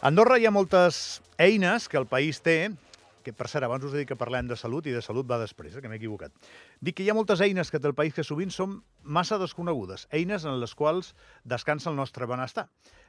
Andorra hi ha moltes eines que el país té, que per cert, abans us he dit que parlem de salut i de salut va després, eh, que m'he equivocat. Dic que hi ha moltes eines que té el país que sovint són massa desconegudes, eines en les quals descansa el nostre benestar.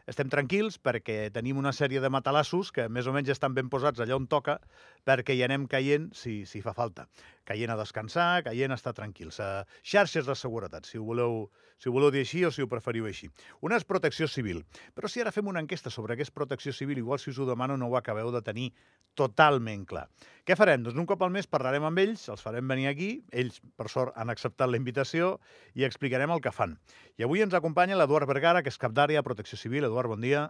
Estem tranquils perquè tenim una sèrie de matalassos que més o menys estan ben posats allà on toca perquè hi anem caient si, si fa falta. Caient a descansar, caient a estar tranquils. Uh, xarxes de seguretat, si ho, voleu, si ho voleu dir així o si ho preferiu així. Una és protecció civil. Però si ara fem una enquesta sobre què és protecció civil, igual si us ho demano no ho acabeu de tenir totalment clar. Què farem? Doncs un cop al mes parlarem amb ells, els farem venir aquí, ells, per sort, han acceptat la invitació i explicarem el que fan. I avui ens acompanya l'Eduard Vergara, que és cap d'àrea Protecció Civil. Eduard, bon dia.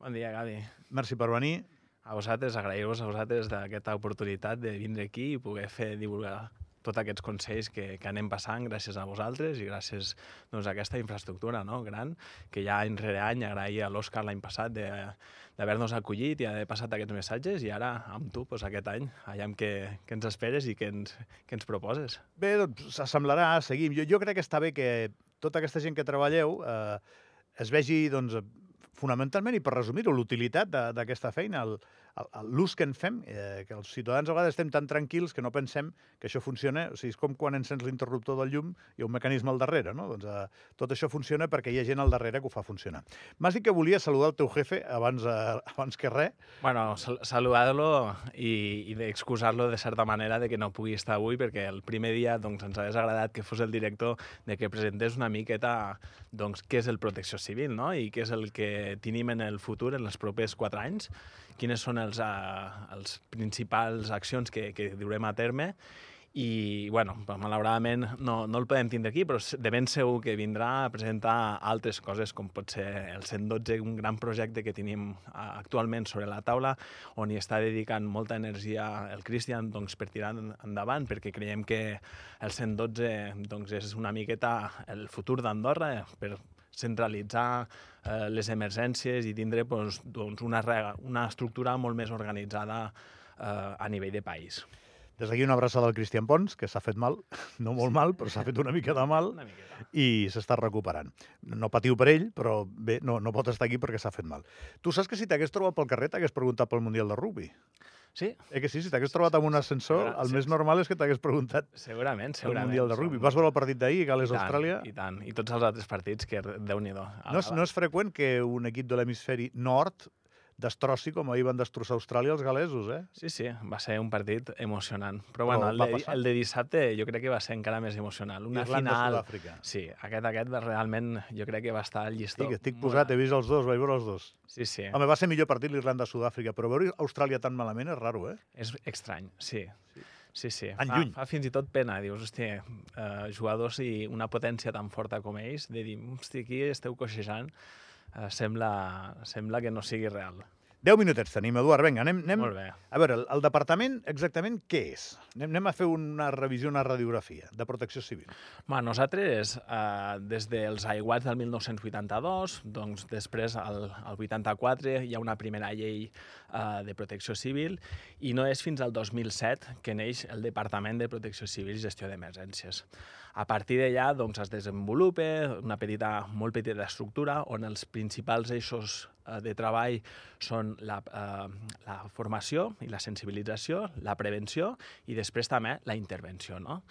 Bon dia, Gavi. Merci per venir. A vosaltres, agrair-vos a vosaltres d'aquesta oportunitat de vindre aquí i poder fer divulgar tots aquests consells que, que anem passant gràcies a vosaltres i gràcies doncs, a aquesta infraestructura no? gran que ja any rere any agrair a l'Òscar l'any passat d'haver-nos acollit i haver passat aquests missatges i ara amb tu doncs, aquest any, allà amb què, què ens esperes i què ens, què ens proposes. Bé, doncs s'assemblarà, seguim. Jo, jo crec que està bé que tota aquesta gent que treballeu eh, es vegi doncs, fonamentalment, i per resumir-ho, l'utilitat d'aquesta feina, l'ús que en fem, eh, que els ciutadans a vegades estem tan tranquils que no pensem que això funciona, o sigui, és com quan encens l'interruptor del llum i hi ha un mecanisme al darrere, no? Doncs eh, tot això funciona perquè hi ha gent al darrere que ho fa funcionar. M'has dit que volia saludar el teu jefe abans, eh, abans que res. Bueno, sal saludar-lo i, i excusar-lo de certa manera de que no pugui estar avui perquè el primer dia doncs, ens hagués agradat que fos el director de que presentés una miqueta doncs, què és el protecció civil no? i què és el que tenim en el futur, en els propers quatre anys, quines són els, uh, els principals accions que, que durem a terme. I, bueno, malauradament no, no el podem tindre aquí, però de ben segur que vindrà a presentar altres coses, com pot ser el 112, un gran projecte que tenim actualment sobre la taula, on hi està dedicant molta energia el Cristian doncs, per tirar endavant, perquè creiem que el 112 doncs, és una miqueta el futur d'Andorra, per centralitzar eh, les emergències i tindre doncs, doncs una, una estructura molt més organitzada eh, a nivell de país. Des d'aquí una abraçada al Cristian Pons, que s'ha fet mal, no molt mal, però s'ha fet una mica de mal i s'està recuperant. No patiu per ell, però bé, no, no pot estar aquí perquè s'ha fet mal. Tu saps que si t'hagués trobat pel carrer t'hagués preguntat pel Mundial de Rugby? Sí. Eh que sí? Si t'hagués trobat amb un ascensor, el sí. més normal és que t'hagués preguntat segurament, segurament. el Mundial de Rugby. Vas veure el partit d'ahir, Gales-Austràlia? I tant, i tots els altres partits, que déu nhi no, és, no és freqüent que un equip de l'hemisferi nord destrossi com ahir van destrossar Austràlia els galesos, eh? Sí, sí, va ser un partit emocionant. Però, bueno, el de, el de dissabte jo crec que va ser encara més emocional. Una Irlanda, final... Sud-àfrica. Sí, aquest, aquest va, realment jo crec que va estar al llistó. Sí, que estic posat, he vist els dos, vaig veure els dos. Sí, sí. Home, va ser millor partit l'Irlanda-Sud-àfrica, però veure Austràlia tan malament és raro, eh? És estrany, sí. Sí. Sí, sí. En fa, lluny. fa fins i tot pena. Dius, hòstia, eh, jugadors i una potència tan forta com ells, de dir, hòstia, aquí esteu coixejant, eh, sembla, sembla que no sigui real. 10 minutets tenim, Eduard. Vinga, anem... anem... Molt bé. A veure, el, el departament exactament què és? Anem, anem a fer una revisió, una radiografia de protecció civil. Ma, nosaltres, eh, des dels aiguats del 1982, doncs després, al, al 84, hi ha una primera llei eh, de protecció civil i no és fins al 2007 que neix el Departament de Protecció Civil i Gestió d'Emergències. A partir d'allà doncs, es desenvolupa una petita, molt petita estructura on els principals eixos de treball són la, eh, la formació i la sensibilització, la prevenció i després també la intervenció. No?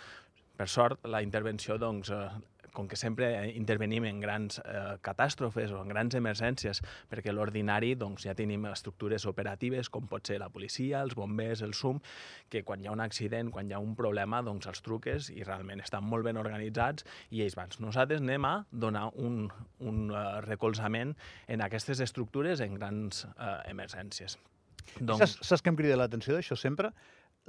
Per sort, la intervenció doncs, eh, com que sempre intervenim en grans eh, catàstrofes o en grans emergències, perquè l'ordinari doncs, ja tenim estructures operatives com pot ser la policia, els bombers, el SUM, que quan hi ha un accident, quan hi ha un problema, doncs els truques i realment estan molt ben organitzats i ells van. Nosaltres anem a donar un, un uh, recolzament en aquestes estructures en grans uh, emergències. Doncs... Saps, saps què em crida l'atenció d'això sempre?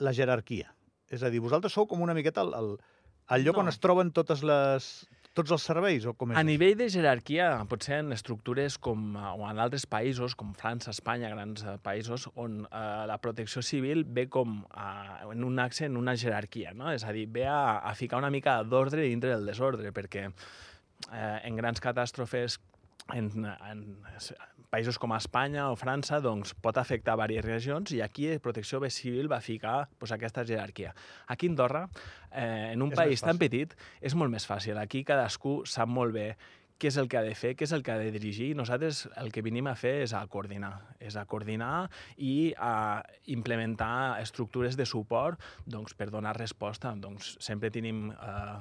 La jerarquia. És a dir, vosaltres sou com una miqueta el, el, el lloc no. on es troben totes les, tots els serveis? O com és a nivell de jerarquia, potser en estructures com, eh, o en altres països, com França, Espanya, grans eh, països, on eh, la protecció civil ve com eh, en un axe, en una jerarquia, no? és a dir, ve a, a ficar una mica d'ordre dintre del desordre, perquè eh, en grans catàstrofes en, en països com Espanya o França doncs, pot afectar diverses regions i aquí Protecció Civil va ficar pues, aquesta jerarquia. Aquí a Andorra, eh, en un és país tan petit, és molt més fàcil. Aquí cadascú sap molt bé què és el que ha de fer, què és el que ha de dirigir. Nosaltres el que venim a fer és a coordinar, és a coordinar i a implementar estructures de suport doncs, per donar resposta. Doncs, sempre tenim eh,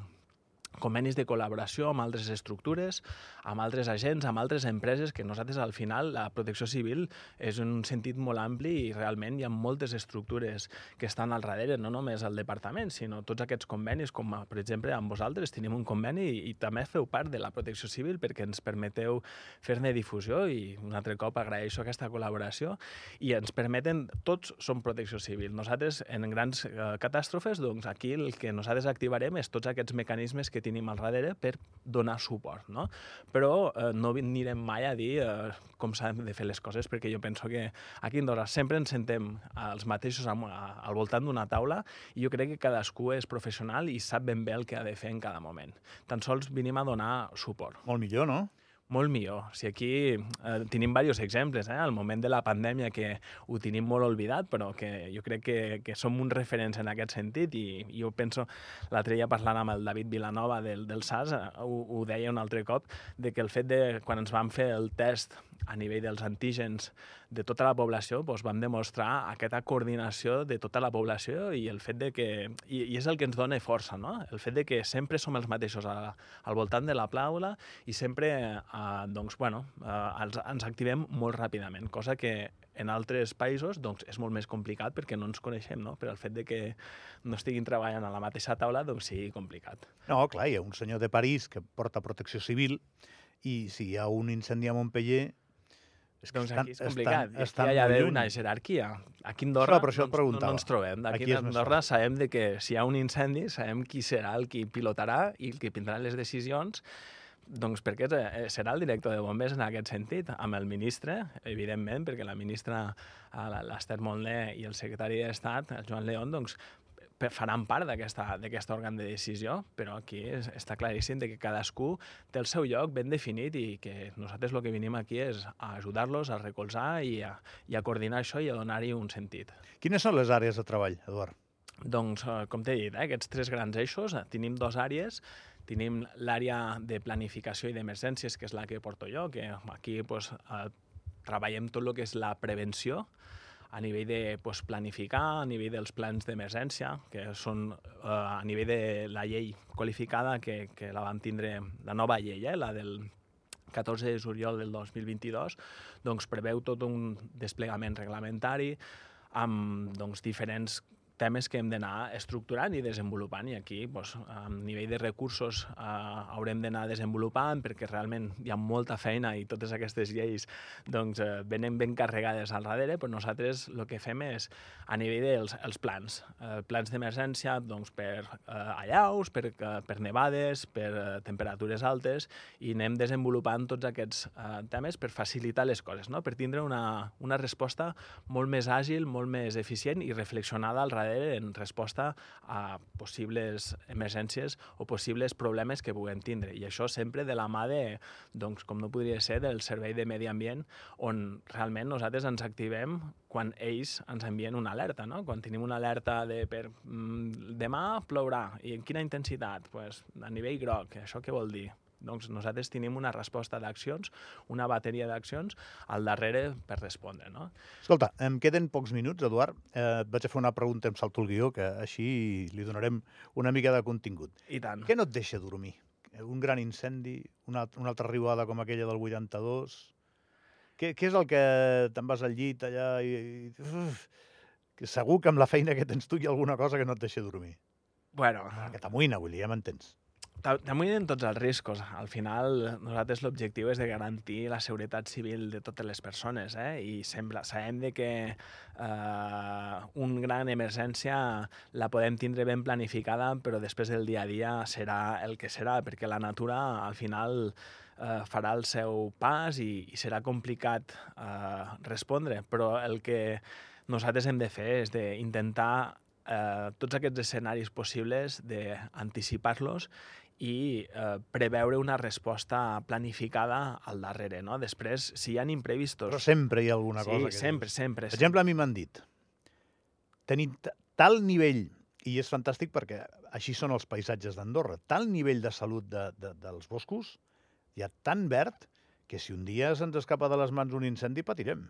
convenis de col·laboració amb altres estructures, amb altres agents, amb altres empreses, que nosaltres al final la protecció civil és un sentit molt ampli i realment hi ha moltes estructures que estan al darrere, no només el departament, sinó tots aquests convenis, com per exemple amb vosaltres tenim un conveni i, i també feu part de la protecció civil perquè ens permeteu fer-ne difusió i un altre cop agraeixo aquesta col·laboració i ens permeten, tots som protecció civil. Nosaltres en grans eh, catàstrofes, doncs aquí el que nosaltres activarem és tots aquests mecanismes que tenim al darrere per donar suport, no? Però eh, no anirem mai a dir eh, com s'han de fer les coses, perquè jo penso que aquí a Andorra sempre ens sentem els mateixos am, a, al voltant d'una taula i jo crec que cadascú és professional i sap ben bé el que ha de fer en cada moment. Tan sols venim a donar suport. Molt millor, no? Molt millor. Si aquí eh, tenim diversos exemples, eh? al moment de la pandèmia que ho tenim molt oblidat, però que jo crec que, que som uns referents en aquest sentit i, i jo penso, l'altre dia parlant amb el David Vilanova del, del SAS, eh, ho, ho deia un altre cop, de que el fet de, quan ens vam fer el test a nivell dels antígens de tota la població, doncs vam demostrar aquesta coordinació de tota la població i el fet de que... I, i és el que ens dona força, no? El fet de que sempre som els mateixos a, al voltant de la plaula i sempre, eh, doncs, bueno, eh, ens, ens activem molt ràpidament, cosa que en altres països doncs, és molt més complicat perquè no ens coneixem, no? Per el fet de que no estiguin treballant a la mateixa taula, doncs sigui complicat. No, clar, hi ha un senyor de París que porta protecció civil i si hi ha un incendi a Montpellier, és que doncs estan, aquí és complicat. Estan, estan hi ha d'haver una jerarquia. Aquí a Andorra no, no, no ens trobem. Aquí, aquí a Andorra sabem de que si hi ha un incendi, sabem qui serà el qui pilotarà i el que prendrà les decisions doncs perquè eh, serà el director de bombers en aquest sentit, amb el ministre, evidentment, perquè la ministra, l'Ester Montler i el secretari d'Estat, el Joan León, doncs, faran part d'aquest òrgan de decisió, però aquí és, està claríssim de que cadascú té el seu lloc ben definit i que nosaltres el que venim aquí és a ajudar-los, a recolzar i a, i a coordinar això i a donar-hi un sentit. Quines són les àrees de treball, Eduard? Doncs, eh, com t'he dit, eh, aquests tres grans eixos, eh, tenim dos àrees, tenim l'àrea de planificació i d'emergències, que és la que porto jo, que aquí pues, eh, treballem tot el que és la prevenció, a nivell de pues, planificar, a nivell dels plans d'emergència, que són eh, a nivell de la llei qualificada que, que la vam tindre, la nova llei, eh, la del 14 de juliol del 2022, doncs preveu tot un desplegament reglamentari amb doncs, diferents temes que hem d'anar estructurant i desenvolupant i aquí doncs, a nivell de recursos eh, haurem d'anar desenvolupant perquè realment hi ha molta feina i totes aquestes lleis doncs, eh, venen ben carregades al darrere, però nosaltres el que fem és a nivell dels els plans, eh, plans d'emergència doncs, per eh, allaus, per, eh, per nevades, per eh, temperatures altes i anem desenvolupant tots aquests eh, temes per facilitar les coses, no? per tindre una, una resposta molt més àgil, molt més eficient i reflexionada al darrere darrere en resposta a possibles emergències o possibles problemes que puguem tindre. I això sempre de la mà de, doncs, com no podria ser, del Servei de Medi Ambient, on realment nosaltres ens activem quan ells ens envien una alerta, no? Quan tenim una alerta de per mm, demà plourà, i en quina intensitat? Pues, a nivell groc, això què vol dir? Doncs nosaltres tenim una resposta d'accions, una bateria d'accions al darrere per respondre. No? Escolta, em queden pocs minuts, Eduard. Eh, vaig a fer una pregunta, em salto el guió, que així li donarem una mica de contingut. I tant. Què no et deixa dormir? Un gran incendi, una, una altra riuada com aquella del 82... Què, què és el que te'n vas al llit allà i... i uf, que segur que amb la feina que tens tu hi ha alguna cosa que no et deixa dormir. Bueno... Que t'amoïna, vull dir, ja m'entens. T'amoïnen tots els riscos. Al final, nosaltres l'objectiu és de garantir la seguretat civil de totes les persones, eh? i sembla, sabem de que eh, un gran emergència la podem tindre ben planificada, però després del dia a dia serà el que serà, perquè la natura al final eh, farà el seu pas i, i serà complicat eh, respondre, però el que nosaltres hem de fer és d'intentar eh, tots aquests escenaris possibles, d'anticipar-los i eh, preveure una resposta planificada al darrere, no? Després, si hi ha imprevistos... Però sempre hi ha alguna sí, cosa que... sempre, dius. sempre. Per exemple, a mi m'han dit, tenim tal nivell, i és fantàstic perquè així són els paisatges d'Andorra, tal nivell de salut de, de, dels boscos, hi ha tan verd que si un dia se'ns escapa de les mans un incendi patirem.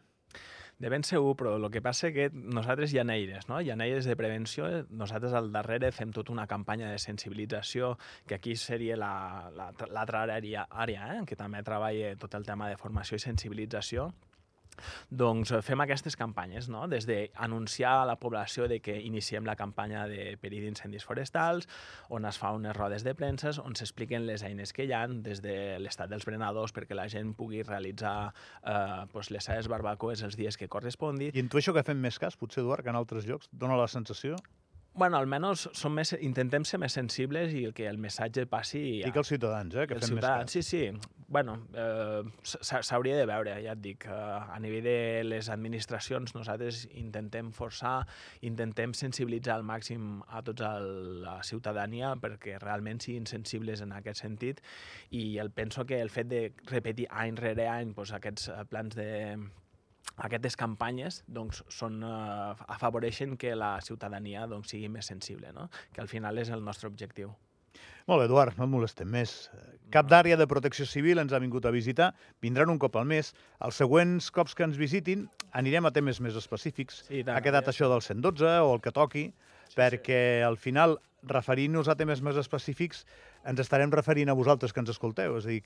De ben segur, però el que passa que nosaltres eines, no? eines de prevenció. Nosaltres al darrere fem tota una campanya de sensibilització, que aquí seria l'altra la, la, àrea, àrea eh? que també treballa tot el tema de formació i sensibilització doncs eh, fem aquestes campanyes, no? des d'anunciar a la població de que iniciem la campanya de perill d'incendis forestals, on es fa unes rodes de premsa, on s'expliquen les eines que hi han, des de l'estat dels berenadors perquè la gent pugui realitzar eh, pues, les seves barbacoes els dies que correspongui. I intueixo que fem més cas, potser, Eduard, que en altres llocs? Dóna la sensació? Bueno, almenys som més, intentem ser més sensibles i que el missatge passi... Ja. Dic als ciutadans, eh, que fem ciutadans. Sí, sí. Bueno, eh, s'hauria de veure, ja et dic. Eh, a nivell de les administracions, nosaltres intentem forçar, intentem sensibilitzar al màxim a tota la ciutadania perquè realment siguin sensibles en aquest sentit i el penso que el fet de repetir any rere any doncs, aquests eh, plans de aquestes campanyes doncs, són, eh, afavoreixen que la ciutadania doncs, sigui més sensible, no? que al final és el nostre objectiu. Molt bé, Eduard, no et molestem més. Cap d'àrea de protecció civil ens ha vingut a visitar, vindran un cop al mes. Els següents cops que ens visitin anirem a temes més específics. Sí, tant, ha quedat ja. això del 112 o el que toqui, sí, perquè sí. al final, referint-nos a temes més específics, ens estarem referint a vosaltres que ens escolteu. És a dir,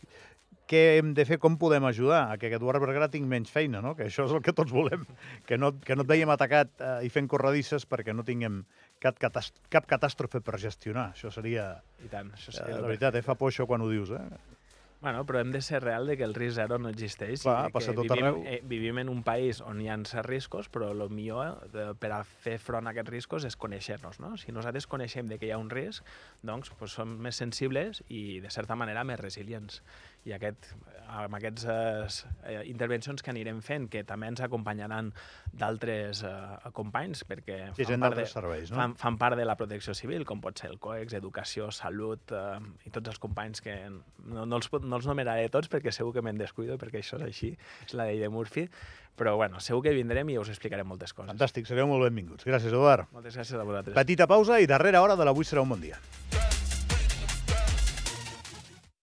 què hem de fer, com podem ajudar a que Eduard Berguedà tingui menys feina, no? que això és el que tots volem, que no, que no et veiem atacat eh, i fent corredisses perquè no tinguem cap, cap catàstrofe per gestionar. Això seria... I tant, això seria... Eh, la veritat, eh, fa por això quan ho dius. Eh? Bueno, però hem de ser real de que el risc zero no existeix. Clar, passa tot vivim, arreu. Eh, vivim en un país on hi ha certs riscos, però el millor de, per a fer front a aquests riscos és conèixer-nos. No? Si nosaltres coneixem de que hi ha un risc, doncs, doncs som més sensibles i, de certa manera, més resilients. I aquest, amb aquestes eh, intervencions que anirem fent, que també ens acompanyaran d'altres eh, companys, perquè sí, fan, part de, serveis, no? fan, fan part de la protecció civil, com pot ser el COEX, Educació, Salut, eh, i tots els companys que no, no els, no els nomenaré tots perquè segur que me'n descuido, perquè això és així, és la llei de Murphy, però bueno, segur que vindrem i us explicarem moltes coses. Fantàstic, sereu molt benvinguts. Gràcies, Eduard. Moltes gràcies a vosaltres. Petita pausa i darrera hora de l'Avui serà un bon dia.